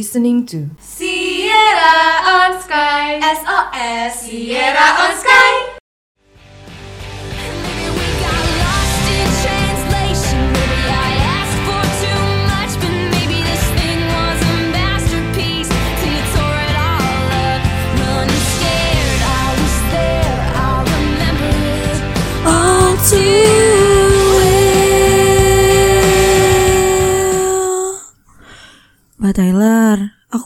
listening to Sierra on Sky. SOS Sierra on Sky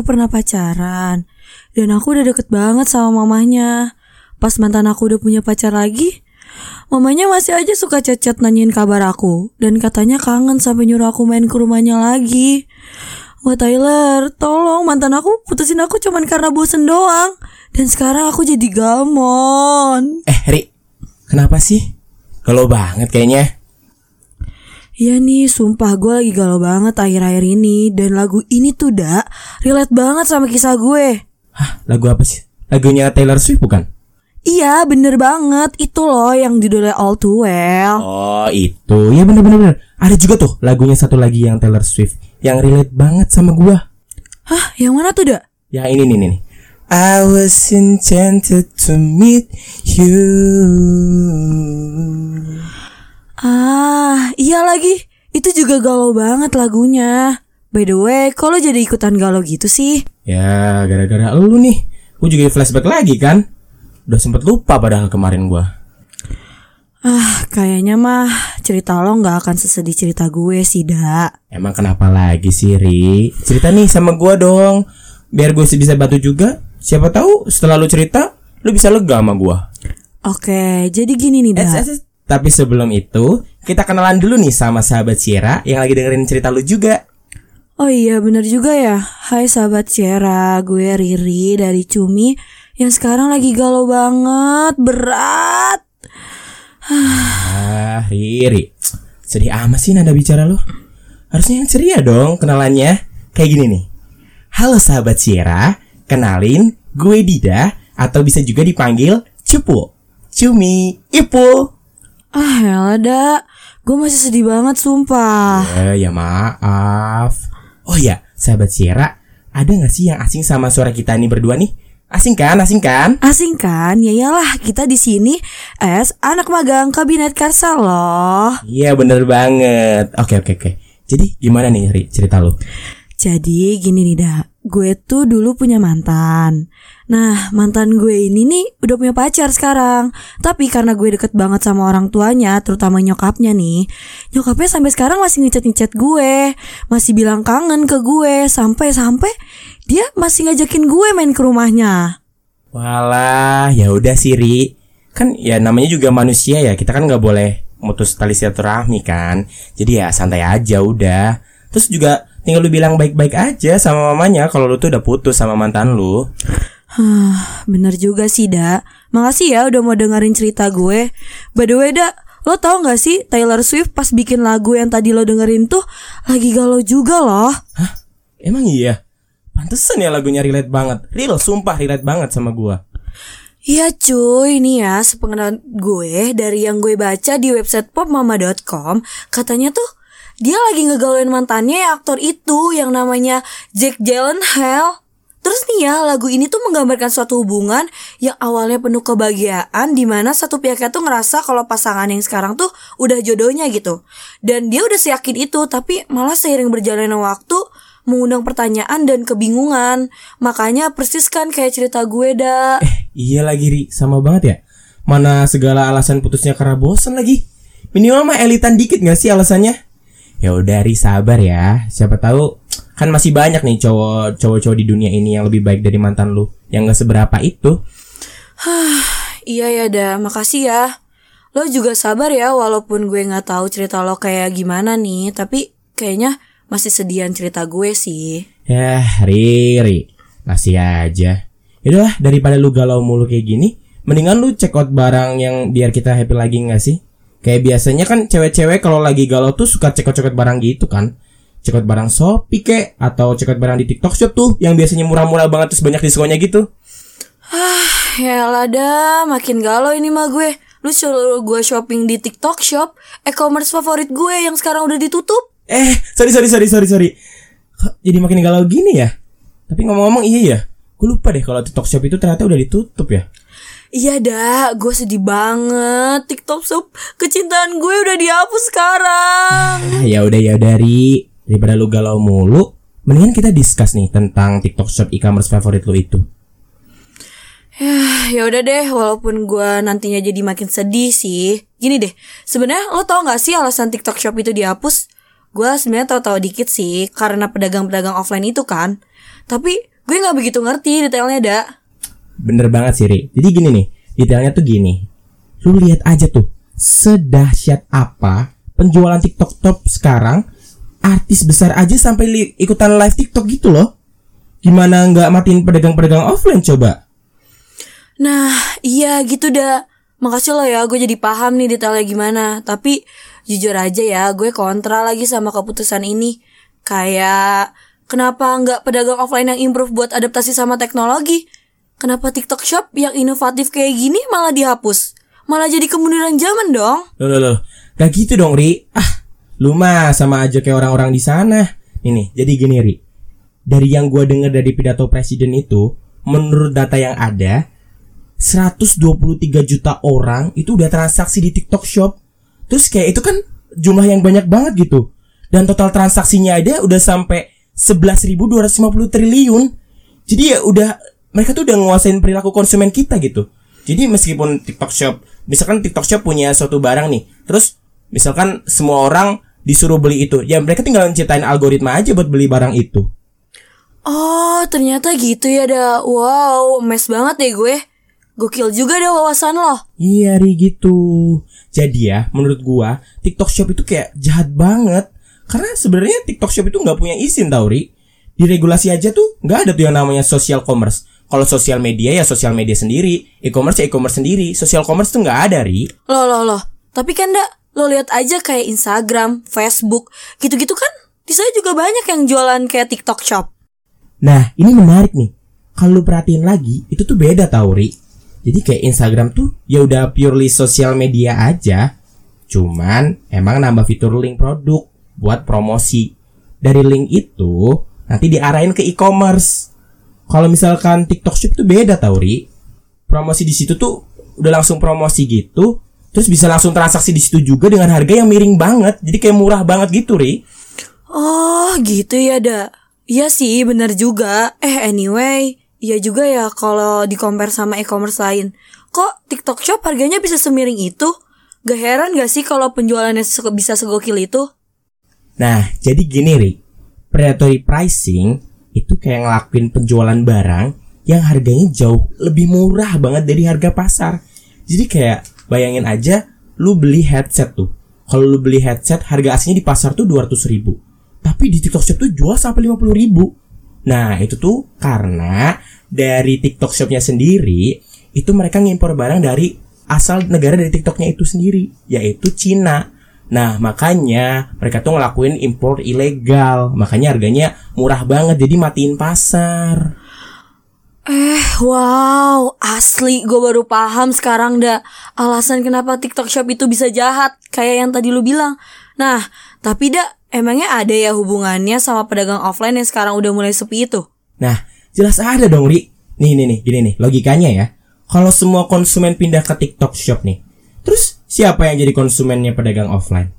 aku pernah pacaran dan aku udah deket banget sama mamahnya. Pas mantan aku udah punya pacar lagi, mamanya masih aja suka chat-chat nanyain kabar aku dan katanya kangen sampai nyuruh aku main ke rumahnya lagi. Mbak Tyler, tolong mantan aku putusin aku cuman karena bosen doang. Dan sekarang aku jadi gamon. Eh, Ri, kenapa sih? Galau banget kayaknya. Iya nih, sumpah gue lagi galau banget akhir-akhir ini Dan lagu ini tuh, dak relate banget sama kisah gue Hah, lagu apa sih? Lagunya Taylor Swift bukan? Iya, bener banget. Itu loh yang judulnya All Too Well. Oh, itu. Ya bener bener bener. Ada juga tuh lagunya satu lagi yang Taylor Swift yang relate banget sama gua. Hah, yang mana tuh, dak? Yang ini nih nih. nih. I was enchanted to meet you. Ah, iya lagi. Itu juga galau banget lagunya. By the way, kok lo jadi ikutan galau gitu sih? Ya, gara-gara lu nih. Gua juga flashback lagi kan. Udah sempet lupa padahal kemarin gua. Ah, kayaknya mah cerita lo nggak akan sesedih cerita gue sih, dak. Emang kenapa lagi sih, Ri? Cerita nih sama gua dong. Biar gue bisa bantu juga. Siapa tahu setelah lu cerita, lu bisa lega sama gua. Oke, jadi gini nih, Eh, dak. eh, eh, Tapi sebelum itu, kita kenalan dulu nih sama sahabat Sierra yang lagi dengerin cerita lu juga. Oh iya bener juga ya Hai sahabat Sierra Gue Riri dari Cumi Yang sekarang lagi galau banget Berat Ah, Riri. Sedih amat sih nada bicara lu. Harusnya yang ceria dong kenalannya. Kayak gini nih. Halo sahabat Sierra, kenalin gue Dida atau bisa juga dipanggil Cupu. Cumi, Ipu. Ah ya dak Gue masih sedih banget sumpah Eh, ya maaf. Oh ya, sahabat Sierra, ada gak sih yang asing sama suara kita nih berdua nih? Asing kan? Asing kan? Asing kan? Ya iyalah kita di sini as anak magang kabinet Karsa loh Iya bener banget. Oke oke oke. Jadi gimana nih Ri cerita lu? Jadi gini nih dak Gue tuh dulu punya mantan Nah mantan gue ini nih udah punya pacar sekarang Tapi karena gue deket banget sama orang tuanya Terutama nyokapnya nih Nyokapnya sampai sekarang masih ngechat-ngechat gue Masih bilang kangen ke gue Sampai-sampai dia masih ngajakin gue main ke rumahnya Walah, ya udah sih Ri. Kan ya namanya juga manusia ya. Kita kan nggak boleh mutus tali silaturahmi kan. Jadi ya santai aja udah. Terus juga tinggal lu bilang baik-baik aja sama mamanya kalau lu tuh udah putus sama mantan lu. Hah, bener juga sih dak Makasih ya udah mau dengerin cerita gue By the way dak Lo tau gak sih Taylor Swift pas bikin lagu yang tadi lo dengerin tuh Lagi galau juga loh Hah? Emang iya? Pantesan ya lagunya relate banget. Real, sumpah relate banget sama gua. Iya cuy, ini ya sepengenalan gue dari yang gue baca di website popmama.com Katanya tuh dia lagi ngegaulin mantannya ya aktor itu yang namanya Jack Gyllenhaal Terus nih ya lagu ini tuh menggambarkan suatu hubungan yang awalnya penuh kebahagiaan Di mana satu pihaknya tuh ngerasa kalau pasangan yang sekarang tuh udah jodohnya gitu Dan dia udah seyakin itu tapi malah seiring berjalannya waktu mengundang pertanyaan dan kebingungan Makanya persis kan kayak cerita gue dah Iya lagi Ri, sama banget ya. Mana segala alasan putusnya karena bosan lagi. Minimal mah elitan dikit gak sih alasannya? Ya udah Ri sabar ya. Siapa tahu kan masih banyak nih cowok cowok-cowok di dunia ini yang lebih baik dari mantan lu yang gak seberapa itu. Iya ya dah, makasih ya. Lo juga sabar ya walaupun gue nggak tahu cerita lo kayak gimana nih, tapi kayaknya masih sedian cerita gue sih. Ya Ri, Ri. Masih aja. Yaudah daripada lu galau mulu kayak gini, mendingan lu check out barang yang biar kita happy lagi gak sih? Kayak biasanya kan cewek-cewek kalau lagi galau tuh suka out barang gitu kan. Check out barang Shopee kek atau check out barang di TikTok Shop tuh yang biasanya murah-murah banget terus banyak diskonnya gitu. Ya lah dah, makin galau ini mah gue. Lu suruh gue shopping di TikTok Shop, e-commerce favorit gue yang sekarang udah ditutup. Eh, sorry sorry sorry sorry sorry. Jadi makin galau gini ya? Tapi ngomong-ngomong iya ya, gue lupa deh kalau TikTok Shop itu ternyata udah ditutup ya. Iya dah, gue sedih banget. TikTok Shop kecintaan gue udah dihapus sekarang. Ah, ya udah ya dari daripada lu galau mulu, mendingan kita discuss nih tentang TikTok Shop e-commerce favorit lu itu. ya udah deh, walaupun gue nantinya jadi makin sedih sih. Gini deh, sebenarnya lo tau gak sih alasan TikTok Shop itu dihapus? Gue sebenarnya tau-tau dikit sih, karena pedagang-pedagang offline itu kan. Tapi gue nggak begitu ngerti detailnya dak. Bener banget sih, Ri. Jadi gini nih, detailnya tuh gini. Lu lihat aja tuh, sedahsyat apa penjualan TikTok Shop sekarang artis besar aja sampai li- ikutan live TikTok gitu loh. Gimana nggak matiin pedagang-pedagang offline coba? Nah, iya gitu dah. Makasih lo ya, gue jadi paham nih detailnya gimana. Tapi jujur aja ya, gue kontra lagi sama keputusan ini. Kayak kenapa nggak pedagang offline yang improve buat adaptasi sama teknologi? Kenapa TikTok Shop yang inovatif kayak gini malah dihapus? Malah jadi kemunduran zaman dong. Loh, loh, loh. Gak gitu dong, Ri. Ah, lu mah sama aja kayak orang-orang di sana. Ini, jadi gini, Ri. Dari yang gua denger dari pidato presiden itu, menurut data yang ada, 123 juta orang itu udah transaksi di TikTok Shop. Terus kayak itu kan jumlah yang banyak banget gitu. Dan total transaksinya ada udah sampai 11.250 triliun. Jadi ya udah mereka tuh udah nguasain perilaku konsumen kita gitu. Jadi meskipun TikTok Shop, misalkan TikTok Shop punya suatu barang nih, terus misalkan semua orang disuruh beli itu, ya mereka tinggal menciptain algoritma aja buat beli barang itu. Oh, ternyata gitu ya dah. Wow, mes banget deh gue. Gokil juga deh wawasan lo. Iya Ri gitu. Jadi ya, menurut gua TikTok Shop itu kayak jahat banget. Karena sebenarnya TikTok Shop itu nggak punya izin tau Ri. Di regulasi aja tuh nggak ada tuh yang namanya social commerce. Kalau sosial media ya sosial media sendiri, e-commerce ya e-commerce sendiri. Social commerce tuh nggak ada Ri. Loh, loh, loh. Tapi kan, Dak, lo lihat aja kayak Instagram, Facebook, gitu-gitu kan. Di sana juga banyak yang jualan kayak TikTok Shop. Nah, ini menarik nih. Kalau lu perhatiin lagi, itu tuh beda tau Ri. Jadi kayak Instagram tuh ya udah purely sosial media aja. Cuman emang nambah fitur link produk buat promosi. Dari link itu nanti diarahin ke e-commerce. Kalau misalkan TikTok Shop tuh beda tau Ri. Promosi di situ tuh udah langsung promosi gitu. Terus bisa langsung transaksi di situ juga dengan harga yang miring banget. Jadi kayak murah banget gitu Ri. Oh, gitu ya, Dak. Iya sih, bener juga. Eh, anyway, iya juga ya kalau di compare sama e-commerce lain. Kok TikTok Shop harganya bisa semiring itu? Gak heran gak sih kalau penjualannya se- bisa segokil itu? Nah, jadi gini Ri. Predatory pricing itu kayak ngelakuin penjualan barang yang harganya jauh lebih murah banget dari harga pasar. Jadi kayak bayangin aja lu beli headset tuh. Kalau lu beli headset harga aslinya di pasar tuh 200 ribu. Tapi di TikTok Shop tuh jual sampai 50 ribu. Nah itu tuh karena dari TikTok Shopnya sendiri itu mereka ngimpor barang dari asal negara dari TikToknya itu sendiri yaitu Cina. Nah makanya mereka tuh ngelakuin impor ilegal makanya harganya murah banget jadi matiin pasar. Eh, wow, asli gue baru paham sekarang dah alasan kenapa TikTok Shop itu bisa jahat, kayak yang tadi lu bilang. Nah, tapi dah emangnya ada ya hubungannya sama pedagang offline yang sekarang udah mulai sepi itu? Nah jelas ada dong Ri. Nih nih nih gini nih logikanya ya. Kalau semua konsumen pindah ke TikTok Shop nih, terus siapa yang jadi konsumennya pedagang offline?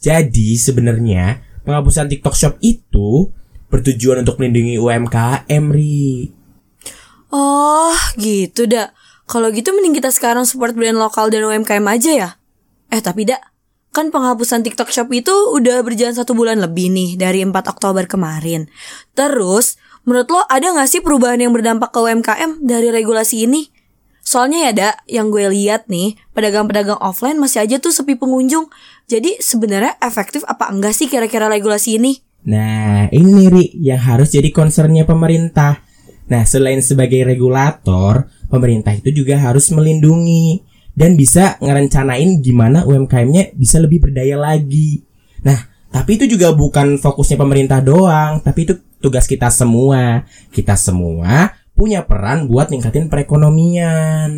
Jadi sebenarnya penghapusan TikTok Shop itu bertujuan untuk melindungi UMKM Ri. Oh, gitu dak. Kalau gitu mending kita sekarang support brand lokal dan UMKM aja ya. Eh, tapi dak, kan penghapusan TikTok Shop itu udah berjalan satu bulan lebih nih dari 4 Oktober kemarin. Terus, menurut lo ada gak sih perubahan yang berdampak ke UMKM dari regulasi ini? Soalnya ya dak, yang gue lihat nih, pedagang-pedagang offline masih aja tuh sepi pengunjung. Jadi sebenarnya efektif apa enggak sih kira-kira regulasi ini? Nah, ini nih Ri, yang harus jadi concernnya pemerintah. Nah, selain sebagai regulator, pemerintah itu juga harus melindungi dan bisa ngerencanain gimana UMKM-nya bisa lebih berdaya lagi. Nah, tapi itu juga bukan fokusnya pemerintah doang, tapi itu tugas kita semua. Kita semua punya peran buat ningkatin perekonomian.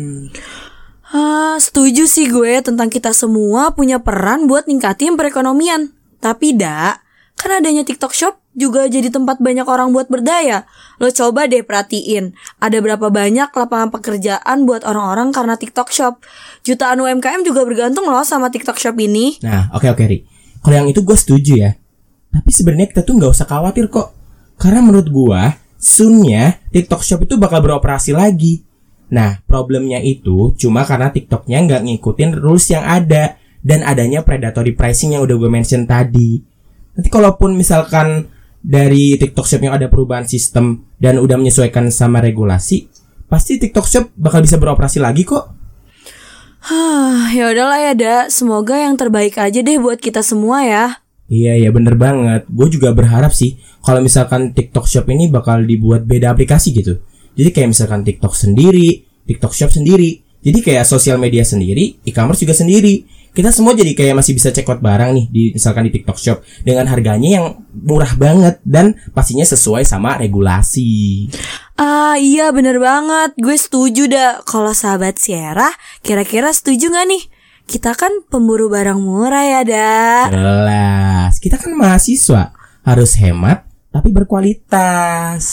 Ah, setuju sih gue tentang kita semua punya peran buat ningkatin perekonomian. Tapi dak, kan adanya TikTok Shop juga jadi tempat banyak orang buat berdaya. Lo coba deh perhatiin, ada berapa banyak lapangan pekerjaan buat orang-orang karena TikTok Shop. Jutaan UMKM juga bergantung loh sama TikTok Shop ini. Nah, oke oke Ri. Kalau yang itu gue setuju ya. Tapi sebenarnya kita tuh nggak usah khawatir kok. Karena menurut gua, soonnya TikTok Shop itu bakal beroperasi lagi. Nah, problemnya itu cuma karena TikToknya nggak ngikutin rules yang ada dan adanya predatory pricing yang udah gue mention tadi. Nanti kalaupun misalkan dari TikTok Shop yang ada perubahan sistem dan udah menyesuaikan sama regulasi, pasti TikTok Shop bakal bisa beroperasi lagi kok. Hah, ya udahlah ya, Da. Semoga yang terbaik aja deh buat kita semua ya. Iya iya bener banget. Gue juga berharap sih kalau misalkan TikTok Shop ini bakal dibuat beda aplikasi gitu. Jadi kayak misalkan TikTok sendiri, TikTok Shop sendiri. Jadi kayak sosial media sendiri, e-commerce juga sendiri. Kita semua jadi kayak masih bisa check out barang nih di misalkan di TikTok Shop dengan harganya yang murah banget dan pastinya sesuai sama regulasi. Ah iya bener banget Gue setuju dah Kalau sahabat Sierra Kira-kira setuju gak nih? Kita kan pemburu barang murah ya Da Jelas. Kita kan mahasiswa, harus hemat tapi berkualitas.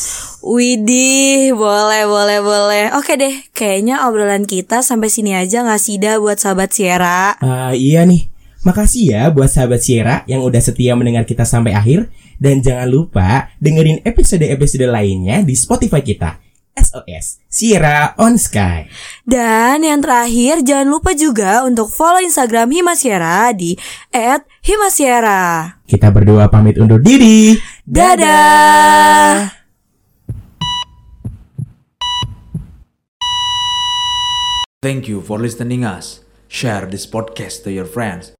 Widih Boleh boleh boleh Oke deh Kayaknya obrolan kita sampai sini aja gak sih Da Buat sahabat Sierra Ah, iya nih. Makasih ya buat sahabat Sierra yang udah setia mendengar kita sampai akhir dan jangan lupa dengerin episode-episode lainnya di Spotify kita. SOS Sierra on Sky. Dan yang terakhir Jangan lupa juga Untuk follow Instagram Himasierra Di @himasierra Kita berdua pamit undur diri. Dadah Thank you for listening us. Share this podcast to your friends.